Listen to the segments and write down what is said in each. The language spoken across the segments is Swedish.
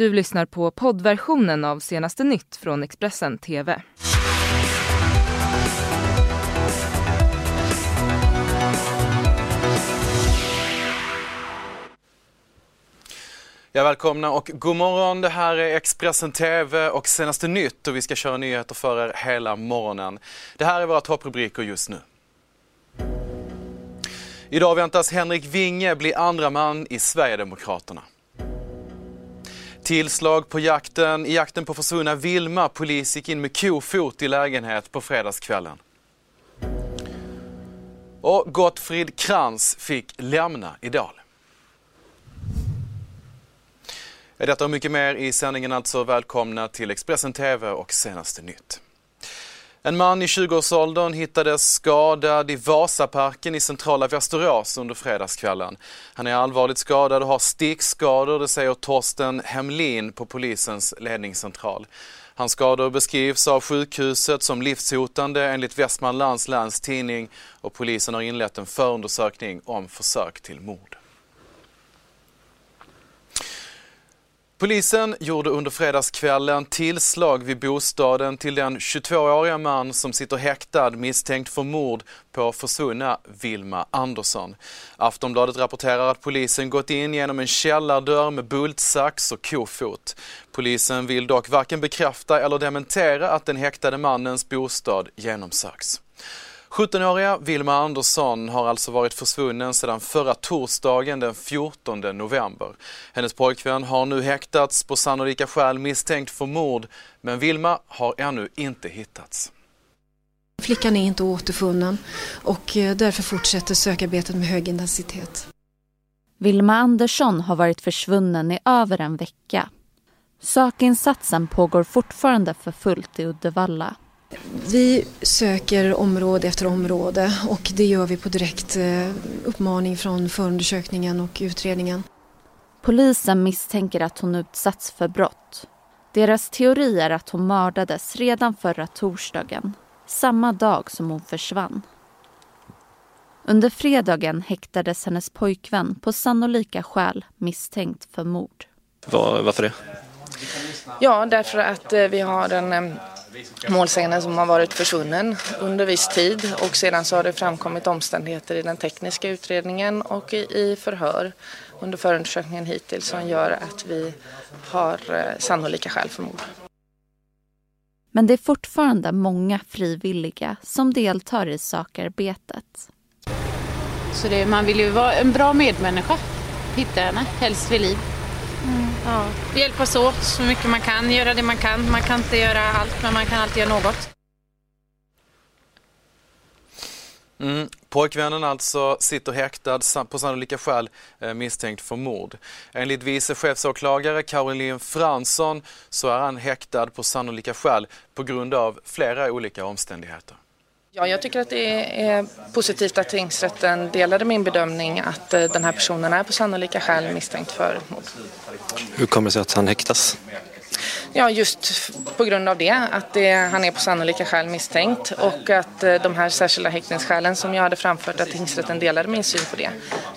Du lyssnar på poddversionen av senaste nytt från Expressen TV. Ja, välkomna och god morgon. Det här är Expressen TV och senaste nytt och vi ska köra nyheter för er hela morgonen. Det här är våra topprubriker just nu. Idag väntas Henrik Winge bli andra man i Sverigedemokraterna. Tillslag på jakten, i jakten på försvunna Vilma. Polis gick in med kofot i lägenhet på fredagskvällen. Och Gottfrid Krantz fick lämna Idol. Detta och mycket mer i sändningen alltså. Välkomna till Expressen TV och senaste nytt. En man i 20-årsåldern hittades skadad i Vasaparken i centrala Västerås under fredagskvällen. Han är allvarligt skadad och har stickskador, det säger Torsten Hemlin på polisens ledningscentral. Hans skador beskrivs av sjukhuset som livshotande enligt Västmanlands läns tidning och polisen har inlett en förundersökning om försök till mord. Polisen gjorde under fredagskvällen tillslag vid bostaden till den 22-åriga man som sitter häktad misstänkt för mord på försvunna Vilma Andersson. Aftonbladet rapporterar att polisen gått in genom en källardörr med bultsax och kofot. Polisen vill dock varken bekräfta eller dementera att den häktade mannens bostad genomsöks. 17-åriga Vilma Andersson har alltså varit försvunnen sedan förra torsdagen den 14 november. Hennes pojkvän har nu häktats på sannolika skäl misstänkt för mord men Vilma har ännu inte hittats. Flickan är inte återfunnen och eh, därför fortsätter sökarbetet med hög intensitet. Vilma Andersson har varit försvunnen i över en vecka. Sökinsatsen pågår fortfarande för fullt i Uddevalla. Vi söker område efter område och det gör vi på direkt eh, uppmaning från förundersökningen och utredningen. Polisen misstänker att hon utsatts för brott. Deras teori är att hon mördades redan förra torsdagen, samma dag som hon försvann. Under fredagen häktades hennes pojkvän på sannolika skäl misstänkt för mord. Var, varför det? Ja, därför att eh, vi har en eh, målsägande som har varit försvunnen under viss tid och sedan så har det framkommit omständigheter i den tekniska utredningen och i förhör under förundersökningen hittills som gör att vi har eh, sannolika skäl för mord. Men det är fortfarande många frivilliga som deltar i sökarbetet. Så det, man vill ju vara en bra medmänniska, hitta henne, helst vid liv. Mm. Ja. Hjälpas åt så mycket man kan, göra det man kan. Man kan inte göra allt, men man kan alltid göra något. Mm. Pojkvännen alltså sitter häktad på sannolika skäl eh, misstänkt för mord. Enligt vice chefsåklagare Caroline Fransson så är han häktad på sannolika skäl på grund av flera olika omständigheter. Ja, jag tycker att det är positivt att tingsrätten delade min bedömning att eh, den här personen är på sannolika skäl misstänkt för mord. Hur kommer det sig att han häktas? Ja, just på grund av det, att det, han är på sannolika skäl misstänkt och att eh, de här särskilda häktningsskälen som jag hade framfört, att tingsrätten delade min syn på det.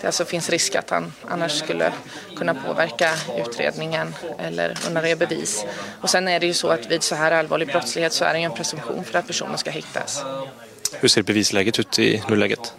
Det alltså finns risk att han annars skulle kunna påverka utredningen eller undanröja bevis. Och sen är det ju så att vid så här allvarlig brottslighet så är det ju en presumtion för att personen ska häktas. Hur ser bevisläget ut i nuläget?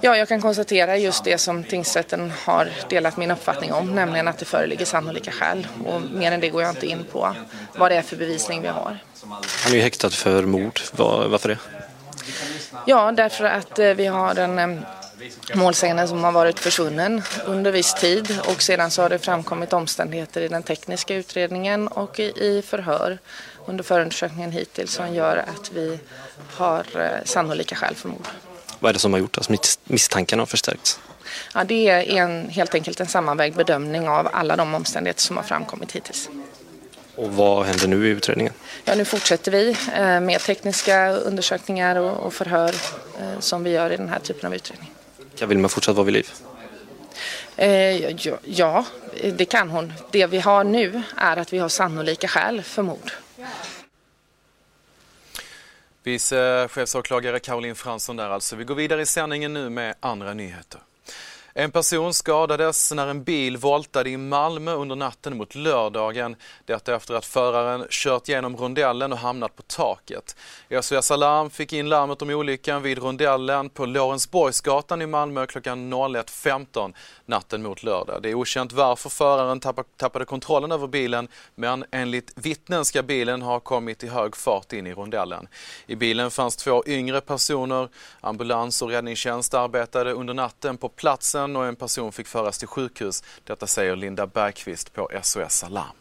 Ja, jag kan konstatera just det som tingsrätten har delat min uppfattning om, nämligen att det föreligger sannolika skäl. Och mer än det går jag inte in på vad det är för bevisning vi har. Han är ju häktad för mord. Var, varför det? Ja, därför att eh, vi har en eh, målsägande som har varit försvunnen under viss tid och sedan så har det framkommit omständigheter i den tekniska utredningen och i förhör under förundersökningen hittills som gör att vi har eh, sannolika skäl för mord. Vad är det som har gjort att misstankarna har förstärkts? Ja, det är en, helt enkelt en sammanvägd bedömning av alla de omständigheter som har framkommit hittills. Och vad händer nu i utredningen? Ja, nu fortsätter vi eh, med tekniska undersökningar och förhör eh, som vi gör i den här typen av utredning. Kan Vilma fortsatt vara vid liv? Ja, det kan hon. Det vi har nu är att vi har sannolika skäl för mord. Vice chefsåklagare Caroline Fransson där alltså. Vi går vidare i sändningen nu med andra nyheter. En person skadades när en bil voltade i Malmö under natten mot lördagen. Detta efter att föraren kört genom rondellen och hamnat på taket. SOS Alarm fick in larmet om olyckan vid rondellen på Lorensborgsgatan i Malmö klockan 01.15 natten mot lördag. Det är okänt varför föraren tappade kontrollen över bilen men enligt vittnen ska bilen ha kommit i hög fart in i rondellen. I bilen fanns två yngre personer. Ambulans och räddningstjänst arbetade under natten på platsen polisen och en person fick föras till sjukhus. Detta säger Linda Bergqvist på SOS Alarm.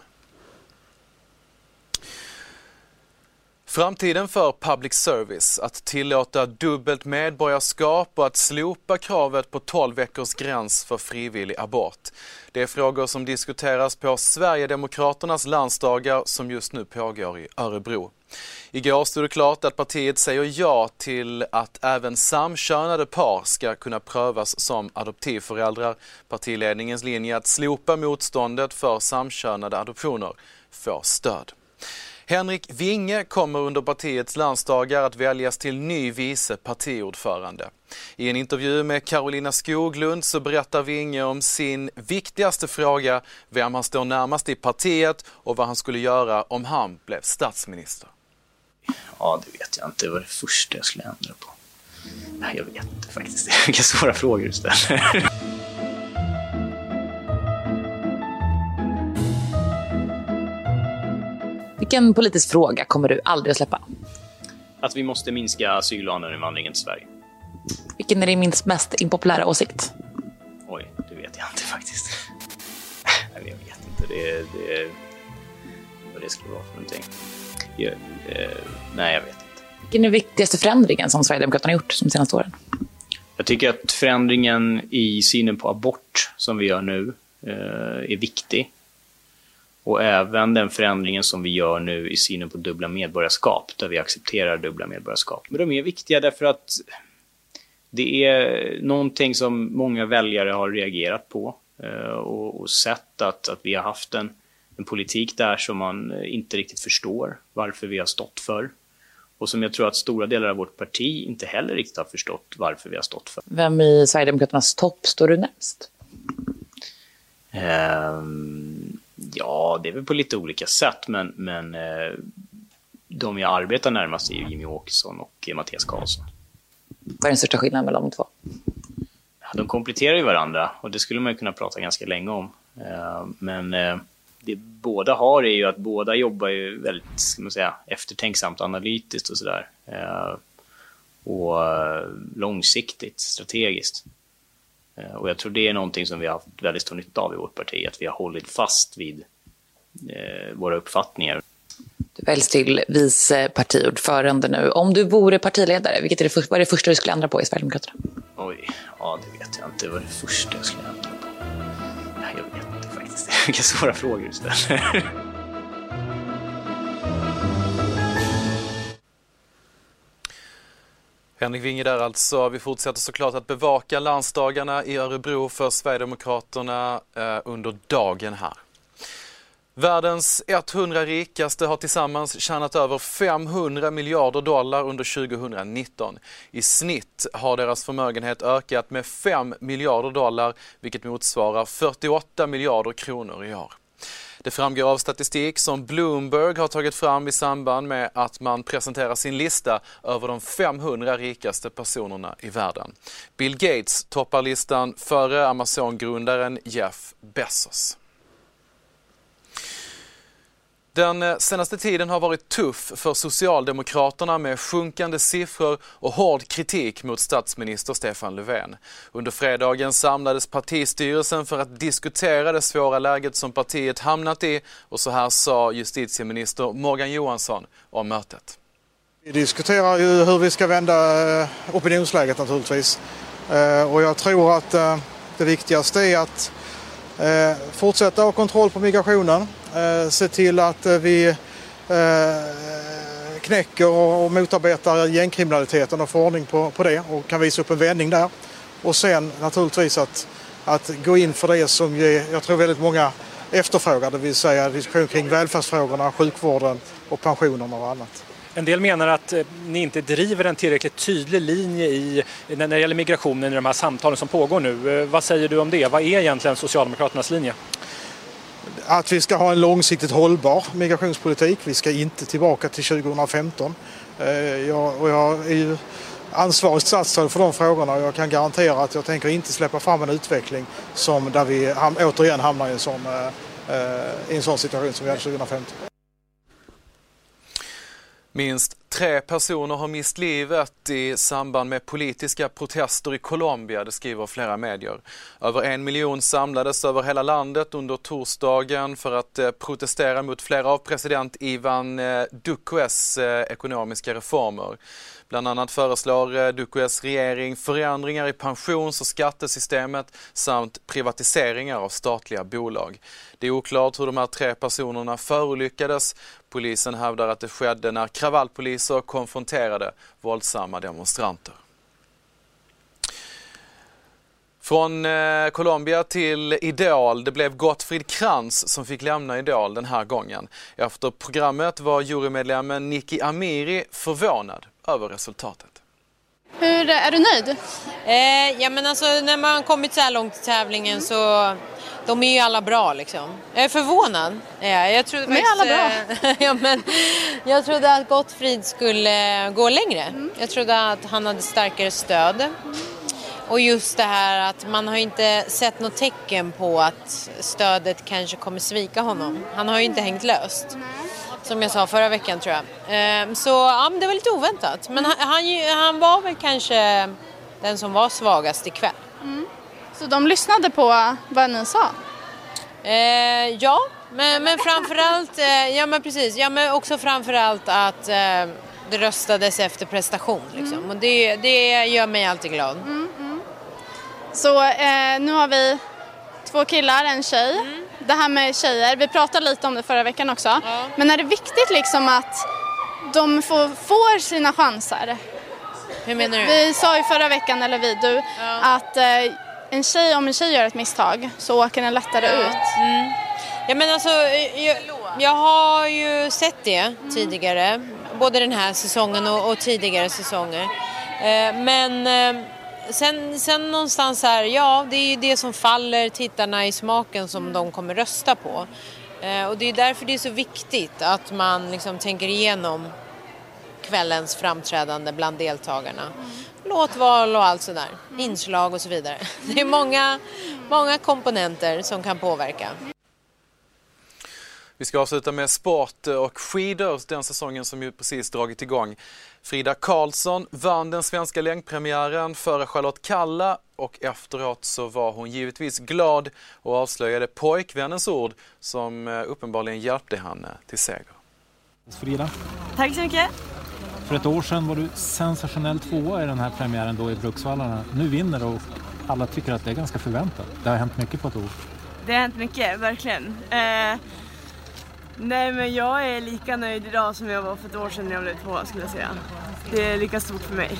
Framtiden för public service, att tillåta dubbelt medborgarskap och att slopa kravet på 12 veckors gräns för frivillig abort. Det är frågor som diskuteras på Sverigedemokraternas landsdagar som just nu pågår i Örebro. Igår stod det klart att partiet säger ja till att även samkönade par ska kunna prövas som adoptivföräldrar. Partiledningens linje att slopa motståndet för samkönade adoptioner får stöd. Henrik Winge kommer under partiets landsdagar att väljas till ny vice partiordförande. I en intervju med Carolina Skoglund så berättar Winge om sin viktigaste fråga, vem han står närmast i partiet och vad han skulle göra om han blev statsminister. Ja, det vet jag inte. Det var det första jag skulle ändra på. Nej, jag vet inte faktiskt. Vilka svåra frågor du ställer. Vilken politisk fråga kommer du aldrig att släppa? Att vi måste minska asyl och anhöriginvandringen till Sverige. Vilken är din minst mest impopulära åsikt? Oj, det vet jag inte faktiskt. jag vet inte. Det, det, vad det skulle vara för någonting. Jag, eh, nej, jag vet inte. Vilken är den viktigaste förändringen som Sverigedemokraterna har gjort de senaste åren? Jag tycker att förändringen i synen på abort som vi gör nu eh, är viktig. Och även den förändringen som vi gör nu i synen på dubbla medborgarskap, där vi accepterar dubbla medborgarskap. Men de är viktiga därför att det är någonting som många väljare har reagerat på eh, och, och sett att, att vi har haft en en politik där som man eh, inte riktigt förstår varför vi har stått för. Och som jag tror att stora delar av vårt parti inte heller riktigt har förstått varför vi har stått för. Vem i Sverigedemokraternas topp står du närmst? Um, ja, det är väl på lite olika sätt, men, men uh, de jag arbetar närmast är Jimmy Åkesson och Mattias Karlsson. Vad är den största skillnaden mellan de två? De kompletterar ju varandra och det skulle man kunna prata ganska länge om. Uh, men uh, det båda har är ju att båda jobbar ju väldigt, ska man säga, eftertänksamt analytiskt och sådär. Eh, och eh, långsiktigt, strategiskt. Eh, och jag tror det är någonting som vi har haft väldigt stor nytta av i vårt parti, att vi har hållit fast vid våra uppfattningar. Du väljs till vice partiordförande nu. Om du vore partiledare, vilket är det, vad är det första du skulle ändra på i Sverigedemokraterna? Oj, ja det vet jag inte. Vad är det första jag skulle ändra på? Jag vet vilka svåra frågor du ställer. Henrik Winge där alltså. Vi fortsätter såklart att bevaka landsdagarna i Örebro för Sverigedemokraterna eh, under dagen här. Världens 100 rikaste har tillsammans tjänat över 500 miljarder dollar under 2019. I snitt har deras förmögenhet ökat med 5 miljarder dollar, vilket motsvarar 48 miljarder kronor i år. Det framgår av statistik som Bloomberg har tagit fram i samband med att man presenterar sin lista över de 500 rikaste personerna i världen. Bill Gates toppar listan före Amazon-grundaren Jeff Bezos. Den eh, senaste tiden har varit tuff för Socialdemokraterna med sjunkande siffror och hård kritik mot statsminister Stefan Löfven. Under fredagen samlades partistyrelsen för att diskutera det svåra läget som partiet hamnat i och så här sa justitieminister Morgan Johansson om mötet. Vi diskuterar ju hur vi ska vända eh, opinionsläget naturligtvis. Eh, och jag tror att det viktigaste är att fortsätta ha kontroll på migrationen Eh, se till att eh, vi eh, knäcker och motarbetar gängkriminaliteten och får ordning på, på det och kan visa upp en vändning där. Och sen naturligtvis att, att gå in för det som jag tror väldigt många efterfrågar, det vill säga diskussion kring välfärdsfrågorna, sjukvården och pensionerna och annat. En del menar att ni inte driver en tillräckligt tydlig linje i, när det gäller migrationen i de här samtalen som pågår nu. Vad säger du om det? Vad är egentligen Socialdemokraternas linje? Att vi ska ha en långsiktigt hållbar migrationspolitik. Vi ska inte tillbaka till 2015. Eh, jag, och jag är ju ansvarigt statsråd för de frågorna och jag kan garantera att jag tänker inte släppa fram en utveckling som där vi ham återigen hamnar i en sån, eh, eh, i en sån situation som vi hade 2015. Minst tre personer har mist livet i samband med politiska protester i Colombia, det skriver flera medier. Över en miljon samlades över hela landet under torsdagen för att eh, protestera mot flera av president Ivan eh, Duques eh, ekonomiska reformer. Bland annat föreslår Duques regering förändringar i pensions och skattesystemet samt privatiseringar av statliga bolag. Det är oklart hur de här tre personerna förolyckades. Polisen hävdar att det skedde när kravallpolisen kravallpoliser konfronterade våldsamma demonstranter. Från eh, Colombia till Idol. Det blev Gottfrid Krantz som fick lämna Idol den här gången. Efter programmet var jurymedlemmen Niki Amiri förvånad över resultatet. Hur är du nöjd? Eh, ja men alltså när man kommit så här långt i tävlingen mm. så de är ju alla bra liksom. Jag är förvånad. Ja, jag trodde de är alla bra. Eh, ja, men jag trodde att Gottfrid skulle gå längre. Mm. Jag trodde att han hade starkare stöd. Mm. Och just det här att man har inte sett något tecken på att stödet kanske kommer svika honom. Han har ju inte hängt löst. Som jag sa förra veckan tror jag. Ehm, så ja, det var lite oväntat. Men han, han, han var väl kanske den som var svagast ikväll. Mm. Så de lyssnade på vad ni sa? Eh, ja, men, men framförallt, eh, ja men precis, ja men också framförallt att eh, det röstades efter prestation liksom. Mm. Och det, det gör mig alltid glad. Mm, mm. Så eh, nu har vi två killar, en tjej. Mm. Det här med tjejer, vi pratade lite om det förra veckan också. Ja. Men är det viktigt liksom att de får, får sina chanser? Hur menar du? Vi sa ju förra veckan, eller vi, du, ja. att eh, en tjej, om en tjej gör ett misstag så åker den lättare ut. Mm. Ja men alltså, jag, jag har ju sett det mm. tidigare, både den här säsongen och, och tidigare säsonger. Eh, men eh, sen, sen någonstans här, ja det är ju det som faller tittarna i smaken som mm. de kommer rösta på. Eh, och det är därför det är så viktigt att man liksom tänker igenom kvällens framträdande bland deltagarna. Låtval och allt sådär. Inslag och så vidare. Det är många, många komponenter som kan påverka. Vi ska avsluta med sport och skidor, den säsongen som ju precis dragit igång. Frida Karlsson vann den svenska längdpremiären före Charlotte Kalla och efteråt så var hon givetvis glad och avslöjade pojkvännens ord som eh, uppenbarligen hjälpte henne till seger. Frida. Tack så mycket. För ett år sedan var du sensationell tvåa i den här premiären då i Bruksvallarna. Nu vinner du och alla tycker att det är ganska förväntat. Det har hänt mycket på ett år. Det har hänt mycket, verkligen. Eh, nej men jag är lika nöjd idag som jag var för ett år sedan när jag blev tvåa skulle jag säga. Det är lika stort för mig.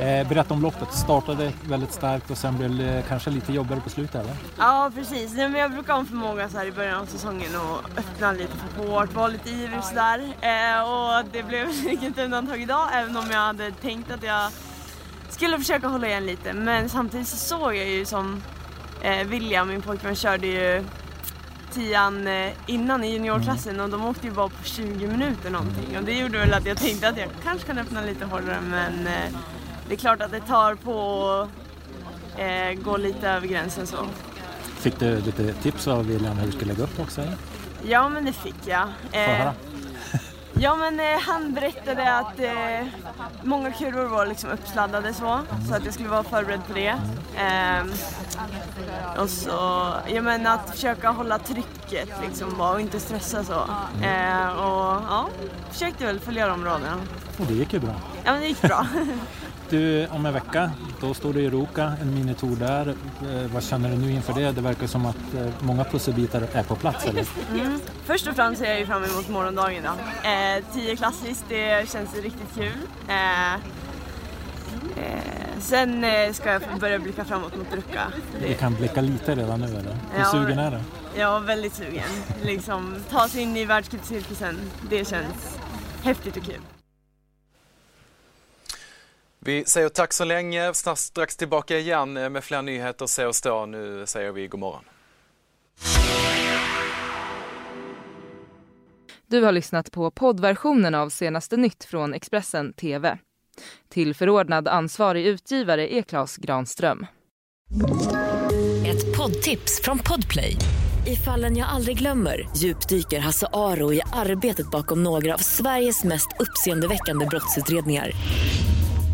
Eh, berätta om loppet. Startade väldigt starkt och sen blev det kanske lite jobbigare på slutet eller? Ja precis. Nej, men jag brukar ha för många så här i början av säsongen och öppna lite för hårt, vara lite ivrig sådär. Eh, och det blev inget undantag idag även om jag hade tänkt att jag skulle försöka hålla igen lite. Men samtidigt så såg jag ju som eh, William, min pojkvän, körde ju tian eh, innan i juniorklassen och de åkte ju bara på 20 minuter någonting och det gjorde väl att jag tänkte att jag kanske kan öppna lite hårdare men eh, det är klart att det tar på att eh, gå lite över gränsen så. Fick du lite tips av William hur du skulle lägga upp också? Eller? Ja men det fick jag. Eh, Ja men eh, han berättade att eh, många kurvor var liksom uppsladdade så, så att jag skulle vara förberedd på det. Eh, och så, ja men att försöka hålla trycket liksom och inte stressa så. Eh, och ja, försökte väl följa de råden. Och det gick ju bra. Ja men det gick bra. Du, om en vecka, då står du i Roka, en minitour där. Eh, vad känner du nu inför det? Det verkar som att eh, många pusselbitar är på plats, eller? Mm. Först och främst ser jag ju fram emot morgondagen. Då. Eh, tio klassiskt, det känns riktigt kul. Eh, sen ska jag börja blicka framåt mot Ruka. Du kan blicka lite redan nu, eller? Hur ja, sugen är du? Ja, väldigt sugen. liksom, ta sig in i världscupcirkusen, det känns häftigt och kul. Vi säger tack så länge, strax tillbaka igen med fler nyheter. Se och stå. Nu säger vi god morgon. Du har lyssnat på poddversionen av senaste nytt från Expressen TV. Till förordnad ansvarig utgivare är Klas Granström. Ett poddtips från Podplay. I fallen jag aldrig glömmer djupdyker Hasse Aro i arbetet bakom några av Sveriges mest uppseendeväckande brottsutredningar.